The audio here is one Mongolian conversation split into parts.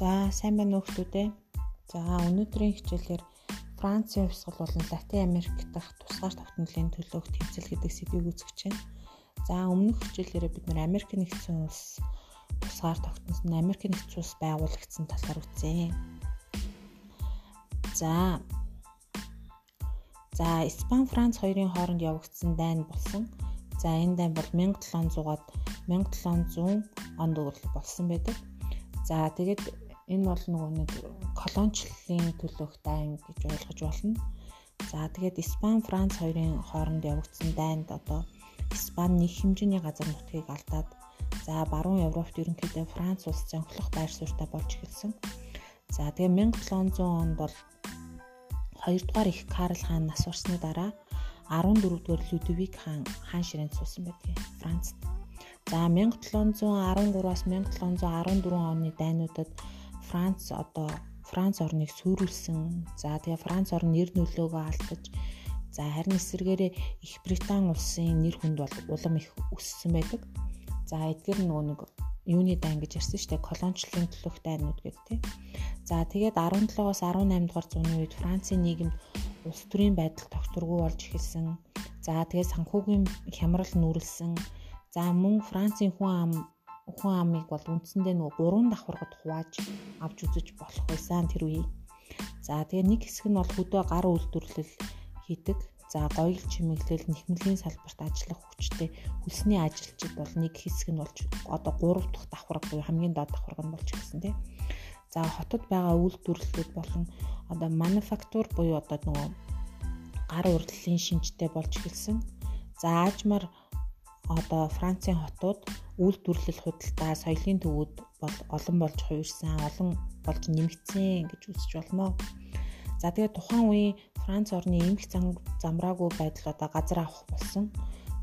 За сайн байна уу хүмүүдээ. За өнөөдрийн хичээлээр Францын хувьсгал болон Латин Америк дахь тусгаар тогтнолын төлөөх тэмцэл гэдэг сэдвийг үзэж байна. За өмнөх хичээлээр бид нэр Америк нэгдсэн улс тусгаар тогтносон Америк нэгдсэн улс байгуулагдсан талаар үзье. За За Испани Франц хоёрын хооронд явагдсан дайн болсон. За энэ дайн бол 1700-аад 1700 онд болсон байдаг. За тэгээд энэ бол нөгөө нэг колоничлалын төлөөх дайн гэж ойлгож болно. За тэгээд Испани, Франц хоёрын хооронд явагдсан дайнд одоо Испани нэг хэмжээний газар нутгийг алдаад за баруун Европт ерөнхийдөө Франц улс зөнхлөх байр суурьтай болж эхэлсэн. За тэгээ 1700 онд бол 2 дугаар их Карл хаан нас барсны дараа 14 дугаар Людвиг хаан хаан ширээнд суусан байдгийг Францд. За 1713-аас 1714 оны дайнуудад Франц одоо Франц орныг сүрүүлсэн. За тэгээ Франц орн нэр нөлөөгөө алдаж за харин эсвэргээрээ Их Британи улсын нэр хүнд бол улам их өссөн байдаг. За эдгээр нөгөө нэг юуны дайн гэж ярьсан шүү дээ. Колоничлалын төлөөх дайнууд гэдэг тийм. За тэгээд 17-оос 18 дугаар зууны үед Францын нийгэмд улс төрийн байдал тогтворгүй болж эхэлсэн. За тэгээд санхүүгийн хямрал нүрэлсэн. За мөн Францын хүн ам хүн амыг бол үндсэндээ нөгөө гурван давхаргад хувааж авч үзэж болох байсан тэр үе. За тэгээ нэг хэсэг нь бол хөдөө гар үйлдвэрлэл хийдэг. За гоёл чимэглэл нэхмэлийн салбарт ажиллах хүчтэй хөлсний ажилчид бол нэг хэсэг нь болж одоо 3 дахь давхарга буюу хамгийн доод давхарга нь болж ирсэн тийм. За хотод байгаа үйлдвэрлэлүүд болон одоо мануфактур буюу одоо нөгөө гар урдлын шинжтэй болж эхэлсэн. За аажмаар одоо Францын хотууд үйлдвэрлэл худалдаа соёлын төвүүд бол олон болж хувирсан, олон болж нэмэгдсэн гэж үзэж болно. За тэгээд тухайн үеийн Франц орны эмх замраагүй байдал одоо газар авах болсон.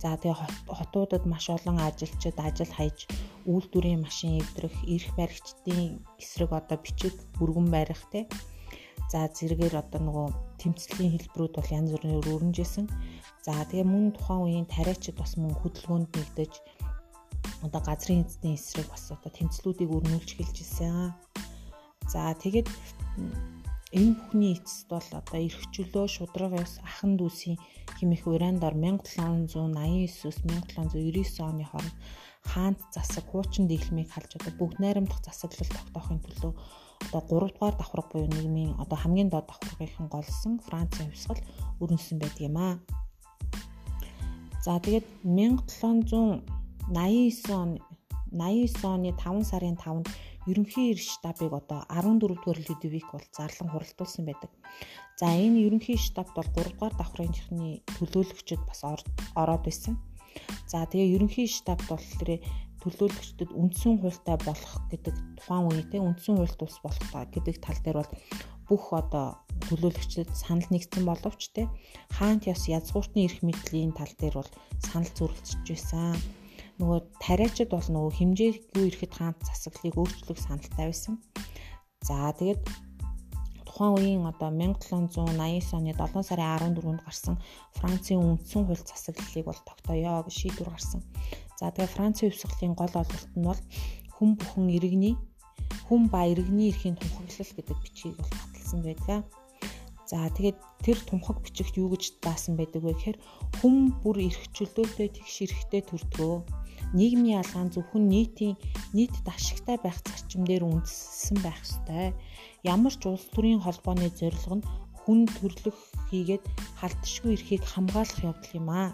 За тэгээ хотуудад маш олон ажилчид ажил хайж үйлдвэрийн машин эвдрэх, эрх баригчдын эсрэг одоо бичиг бүргэн барих те. За зэрэгээр одоо нөгөө тэмцлийн хэлбэрүүд бол янз бүрээр өрнөжсэн. За тэгээ мөн тухайн үеийн тариачид бас мөн хөдөлгөөнд нэгдэж одоо газрын эзний эсрэг бас одоо тэмцлүүдийг өрнүүлж хэлж ирсэн. За тэгээд энэ бүхний эцэст бол одоо эрхчлөө шудраг ус ахан дүүсийн химэх урандаар 1789-өөс 1799 оны хооронд хаант засаг хуучин дэглэмийг халж одоо бүгд найрамдах засаглал тогтоохын төлөө одоо 3 дугаар давхарга буюу нийгмийн одоо хамгийн доод давхаргын голсон Францын хувьсгал өрнөсөн байдаг юм аа. За тэгээд 1789 он 89 оны 5 сарын 5-нд ерөнхий эрх штабыг одоо 14 дугаар Людвиг бол зарлан хуралдуулсан байдаг. За энэ ерөнхий штабт бол 3 дугаар давхрынхны төлөөлөгчд бас ороод байсан. За тэгээ ерөнхий штабт бол тэр төлөөлөгчдөд үндсэн хуультай болох гэдэг тухайн үетэй үндсэн хуульт ус болох та гэдэг тал дээр бол бүх одоо төлөөлөгчдөд санал нэгдсэн боловч те хаант яс язгууртны эрх мэдлийн тал дээр бол санал зөрчилдөж байсан. Нөгөө тариачид бол нөгөө хэмжээгүй ирэхэд хаант засаглалыг өөрчлөх саналтай байсан. За тэгээд тухайн үеийн одоо 1789 оны 7 сарын 14-нд гарсан Францын үндсэн хууль засаглалыг бол тогтооё гэж шийдвэр гарсан. За тэгээ Францын хувьсгалын гол олголт нь бол хүн бүхэн иргэний хүн ба иргэний эрхийн тунхаглал гэдэг бичгийг бол баталсан байдаг. За тэгээд тэр тунхаг бичихт юу гэж даасан байдаг вэ гэхээр хүн бүр эрхчлөлтөй тэгш эрхтэй төрдгөө нийгмийн ялгаан зөвхөн нийтийн нийтэд ашигтай байх зарчим дээр үндэссэн байх ёстой. Ямар ч улс төрийн холбооны зорилго нь хүн төрлөх хийгээд халтшгүй эрхийг хамгаалах явдал юм аа.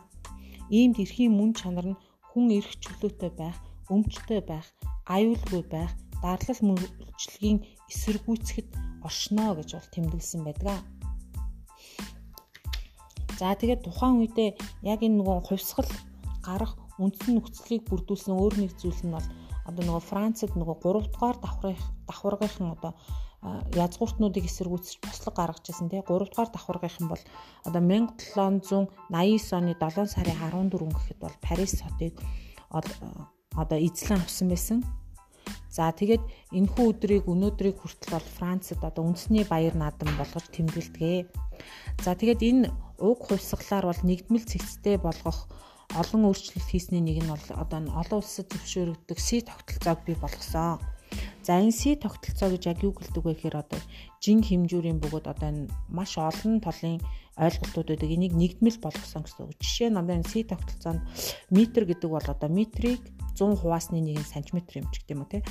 Иймд эрхийн мөн чанар нь хүн эрх чөлөөтэй байх, өмчтэй байх, аюулгүй байх, дарлал мөрчлөгийн эсэргүүцэхэд оршноо гэж бол тэмдэглэсэн байдаг. За тэгээд тухайн үедээ яг энэ нөгөө хувьсгал гарах үндсэн нөхцөлийг бүрдүүлсэн өөр нэг зүйл нь бол одоо нөгөө Францад нөгөө 3 дугаар давхрын давхаргын одоо язгууртнуудыг эсэргүүцэж бослог гаргаж ирсэн тий 3 дугаар давхаргын бол одоо 1789 оны 7 сарын 14 гэхэд бол Парис хотыг одоо эзлэн авсан байсан. За тэгээд энэхүү өдрийг өнөөдрийг хүртэл бол Францад одоо үндэсний баяр наадам болгож тэмдэглэдэг. За тэгээд энэ уг хувьсгалаар бол нэгдмэл цэгцтэй болгох олон өөрчлөлт хийсний нэг нь бол одоо олон улсад зөвшөөрөгддөг Си тогтолцоог бий болгосон. За энэ C тогтолцоо гэж яг юу гэлдэг вэ гэхээр одоо жин хэмжүүрийн бөгөөд одоо энэ маш олон толын ойлголтууд байдаг. Энийг нэгдмэл болгосон гэсэн үг. Жишээ нь одоо энэ C тогтолцоонд метр гэдэг бол одоо метрийг 100 хуваасны 1 см гэдэг юм уу те.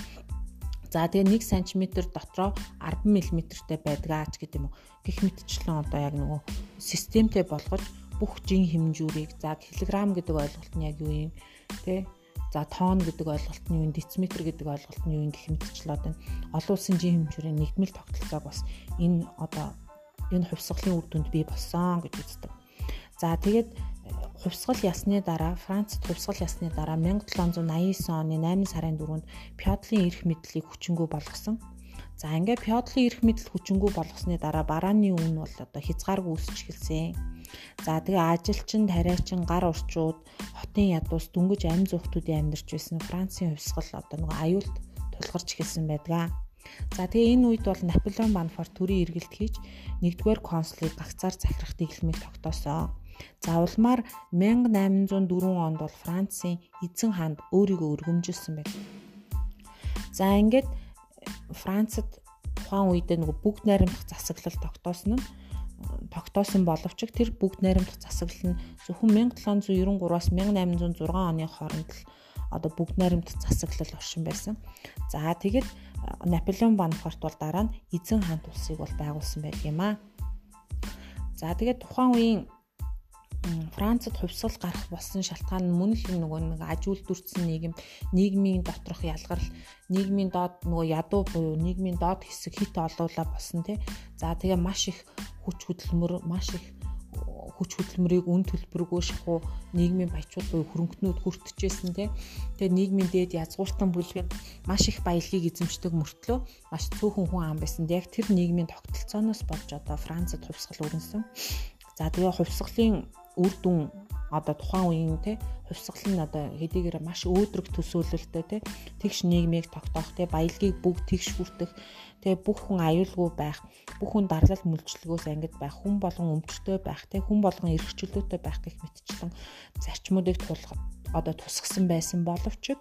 За тэгээ 1 см дотроо 10 мм-тэй байдгаа ч гэдэг юм уу. Гэх мэтчлэн одоо яг нөгөө системтэй болгож бүх жин хэмжүүрийг за килограмм гэдэг ойлголт нь яг юу юм те За тонн гэдэг ойлголт нь юу, дециметр гэдэг ойлголт нь юу гэх мэтчлээ одоо олон улсын жин хэмжүүрийн нэгдмэл тогтолцоог бас энэ одоо энэ хувьсгалын үр дүнд бий болсон гэж үздэг. За тэгээд хувьсгал ясны дараа Францад хувьсгал ясны дараа 1789 оны 8 сарын 4-нд Пёдлын эрх мэдлийг хүчингү болгосон. За ингээд Пёдлын эрх мэдэл хүчингү болгосны дараа барааны үн бол одоо хязгааргүй өсөж эхэлсэн. За тэгээ ажилчин, тариачин, гар урчууд, хотын ядуус дөнгөж амь зүгтүүдийн амьдарч байсан Францын хувьсгал одоо нөгөө аюулт тулгарч эхэлсэн байдаг. За тэгээ энэ үед бол Наполеон Банфорт төрийн эргэлт хийж 1-р консулыг гагцаар захирах дэглэмийг тогтоосон. За улмаар 1804 онд бол Францын эзэн хаанд өөрийгөө өргөмжилсөн байна. За ингээд Францад тухайн үедээ нөгөө бүгд найрамдах засаглал тогтоосон нь тогтоосон боловч тэр бүгд найрамдах засаглал нь зөвхөн 1793-аас 1806 оны хооронд л одоо бүгд найрамдах засаглал оршин байсан. За тэгэд Наполеон Бонапарт бол дараа нь эзэн хаант улсыг бол байгуулсан байдаг юм аа. За тэгээд тухайн үеийн Францад хувьсгал гарах болсон шалтгаан нь мөн л нөгөө нэг ажүүлдүрцэн нийгэм нийгмийн доторх ялгарл нийгмийн доод нөгөө ядуу буюу нийгмийн доод хэсэг хит олуулаа болсон тий. За тэгээ маш их хүч хөдөлмөр маш их хүч хөдөлмөрийг үн төлбөргүй шахуу нийгмийн баячууд буюу хөрөнгөнүүд хүртчихсэн тий. Тэгээ нийгмийн дээд язгууртан бүлгэнд маш их баялагийг эзэмшдэг мөртлөө маш цөөхөн хүн ам байсан. Яг тэр нийгмийн тогтолцооноос болж одоо Францад хувьсгал өрнөсөн. За тэгээ хувьсгалын үр дүн одоо тухайн үеийн те хувьсгал нь одоо хэдийгээр маш өөдрөг төсөөлөлтөй те тэгш нийгмийг тогтоох те баялагийг бүгд тэгш хүртэх те бүх хүн аюулгүй байх бүх хүн дарлал мүлжлэгөөс ангид байх хүн болгон өмчтэй байх те хүн болгон эрхчлөөтэй байх гэх мэтчлэн зарчмуудыг тулах одоо тусгсан байсан боловч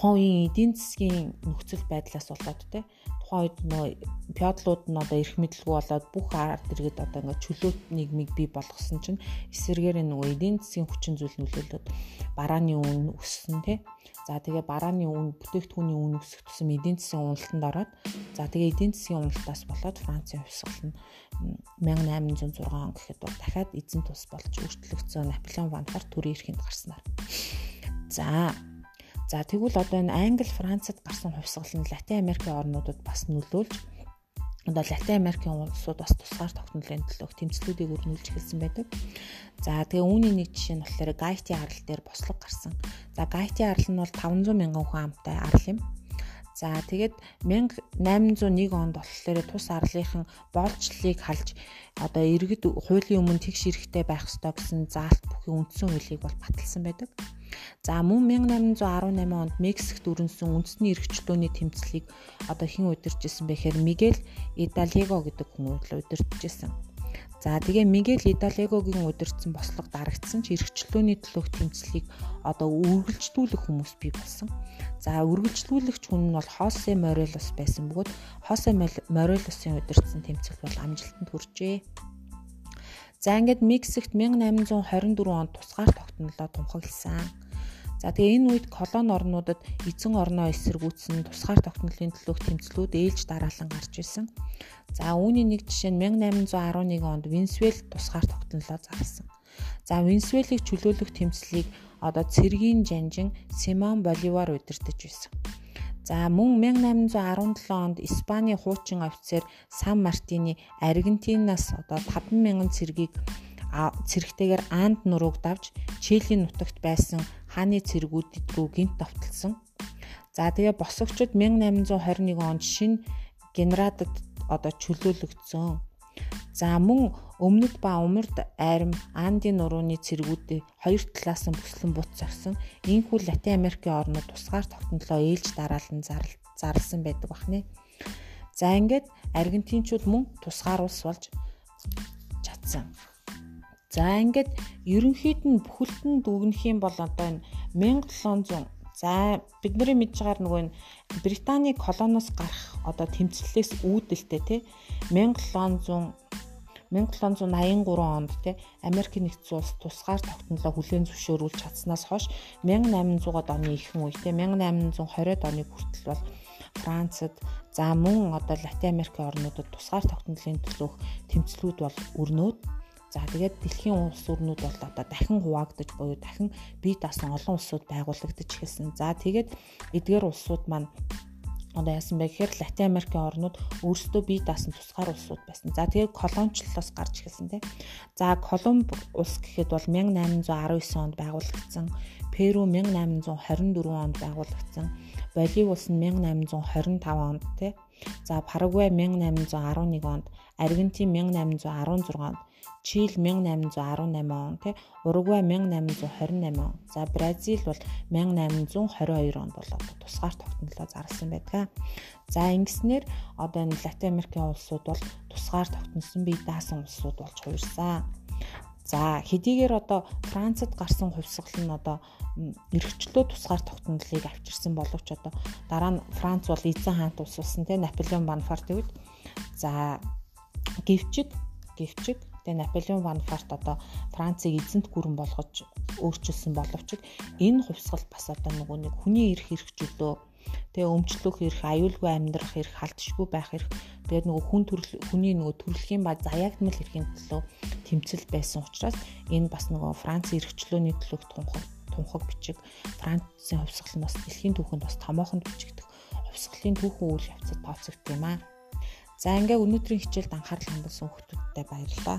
тухайн үеийн эдийн засгийн нөхцөл байдлаас болоод те тухайн үед нөө пёдлууд нь одоо эрх мэдлгүй болоод бүх ард иргэд одоо ингээд чөлөөт нийгмийг бий болгосон чинь эсэргээр нөгөө эдийн засгийн хүчин зүйл нөлөөлөд барааны үн өссөн тий. За тэгээ барааны үн бүтээгдэхүүний үн өсөх тусам эдийн засгийн уналтанд ороод за тэгээ эдийн засгийн уналтаас болоод Францын хувьсгал нь 1806 он гэхэд бол дахиад эзэн тус болж өөрчлөгдсөн Наполеон Бонапарт төрийн эрхэнд гарснаар. За За тэгвэл одоо энэ Англи, Францад гарсан хувьсгал нь Латин Америкийн орнуудад бас нөлөөлж одоо Латин Америкийн улсууд бас тусгаар тогтнолын төлөөх тэмцлүүдийг өрнүүлж эхэлсэн байдаг. За тэгээ үүний нэг жишээ нь болохоор Гайти арал дээр бослог гарсан. За Гайти арал нь бол 500 мянган хүн амтай арал юм. За тэгээд 1801 онд болохоор тус арлынхан боолчлалыг халж одоо иргэд хуулийн өмнө тэгш эрэхтэй байх ёстой гэсэн заалт бүхий үндсэн хуулийг бол баталсан байдаг. За мөн 1818 онд Мексикт өрнсөн үндэсний эрхчлөөний тэмцлийг одоо хэн удирж исэн бэ гэхээр Мигель Идалего гэдэг хүн удирдах исэн. За тэгээ Мигель Идалегогийн удирдсан бослого дарагдсан ч эрхчлөөний төлөөх тэмцлийг одоо үргэлжлүүлэх хүмүүс бий болсон. За үргэлжлүүлэгч хүн нь бол Хосе Морелос байсан бөгөөд Хосе Морелосын удирдсан тэмцэл бол амжилтанд хүрчээ. За ингээд Мексикт 1824 онд тусгаар тогтнолоо тунхагласан. За тэгээ энэ үед колон орнуудад эзэн орноо эсэргүүцсэн тусгаар тогтнолын төлөөх тэмцлүүд ээлж дараалан гарч исэн. За үүний нэг жишээ нь 1811 онд Венесуэл тусгаар тогтнолоо зарласан. За Венесуэлийг чөлөөлөх тэмцлийг одоо цэргийн жанжин Симон Боливар удирдах байсан. За мөн 1817 онд Испаний хуучин офицер Сан Мартини Аргентинаас одоо 50000 цэргийг цэрэгтэйгээр Анд нурууг давж Чилийн нутагт байсан хааны цэргүүд рүү гинт давталсан. За тэгээ босогчд 1821 онд шинэ генератад одоо чөлөөлөгдсөн. За мөн өмнөд ба умард айрам Андын нурууны цэргүүдээ хоёр талаас нь бүслэн бут завсан. Ийхүү Латин Америкийн орнууд тусгаар тогтнолоо ээлж дараалан зарласан байдаг бахнэ. За ингээд Аргентинчууд мөн тусгаар улс болж чадсан. За ингээд ерөнхийд нь бүхэлд нь дүгнэх юм бол одоо энэ 1700 За бидний мэдж байгаа нөгөө Британий колониос гарах одоо тэмцлээс үүдэлтэй тий 1700 1783 онд те Америк нэгдсэн улс тусгаар тогтнолоо хүлээн зөвшөөрүүлж чадсанаас хойш 1800-ад оны ихэнх үе те 1820-ад оны хүртэл бол Францад за мөн одоо Латин Америкийн орнуудад тусгаар тогтнолын төлөөх тэмцлүүд бол өрнөөд За тэгээд дэлхийн улс өрнүүд бол одоо дахин хуваагдаж буюу дахин бие даасан олон улсууд байгуулагдаж эхэлсэн. За тэгээд эдгээр улсууд маань одоо яасан бэ гэхээр Латин Америкийн орнууд өөрсдөө бие даасан тусгаар улсууд байсан. За тэгээд колоничлолоос гарч эхэлсэн тийм. За Колумб улс гэхэд бол 1819 онд байгуулагдсан. Перу 1824 онд байгуулагдсан. Боливи улс нь 1825 онд тийм. За Парагвай 1811 онд, Аргентин 1816 онд, Чили 1818 он тий Уругвай 1828 он. За Бразил бол 1822 онд бол тусгаар тогтнолоо зарласан байдаг. За ингэснээр одоо энэ Латин Америкийн улсууд бол тусгаар тогтносон бие даасан улсууд болж хуурсан. За хэдийгээр одоо Францад гарсан хувьсгал нь одоо эргчлөө тусгаар тогтнолыг авчирсан боловч одоо дараа нь Франц бол эзэн хаант улс болсон те Наполеон Бонапарт гэвэл за гівчиг гівчиг Тэгээ Наполеон Бонапарт одоо Францыг эзэнт гүрэн болгож өөрчилсөн боловч энэ хувьсгал бас одоо нөгөө нэг хүний эрх хэрэгжүүлөө тэгээ өмчлөх эрх, аюулгүй амьдрах эрх, халдшгүй байх эрх тэгээд нөгөө хүн төрөл хүний нөгөө төрөлхийн ба заяагтмал эрхийн төлөө тэмцэл байсан учраас энэ бас нөгөө Франц эрхчлөөний төлөөх тунхаг тунхаг бичиг Францын хувьсгал нь бас дэлхийн түүхэнд бас томоохонд бичигдэх хувьсгалын түүхэн үйл явцад тооцогдсон юм аа. За ингээ өнөөдрийн хичээлд анхаарал хандсан хүмүүсттэй баярлалаа.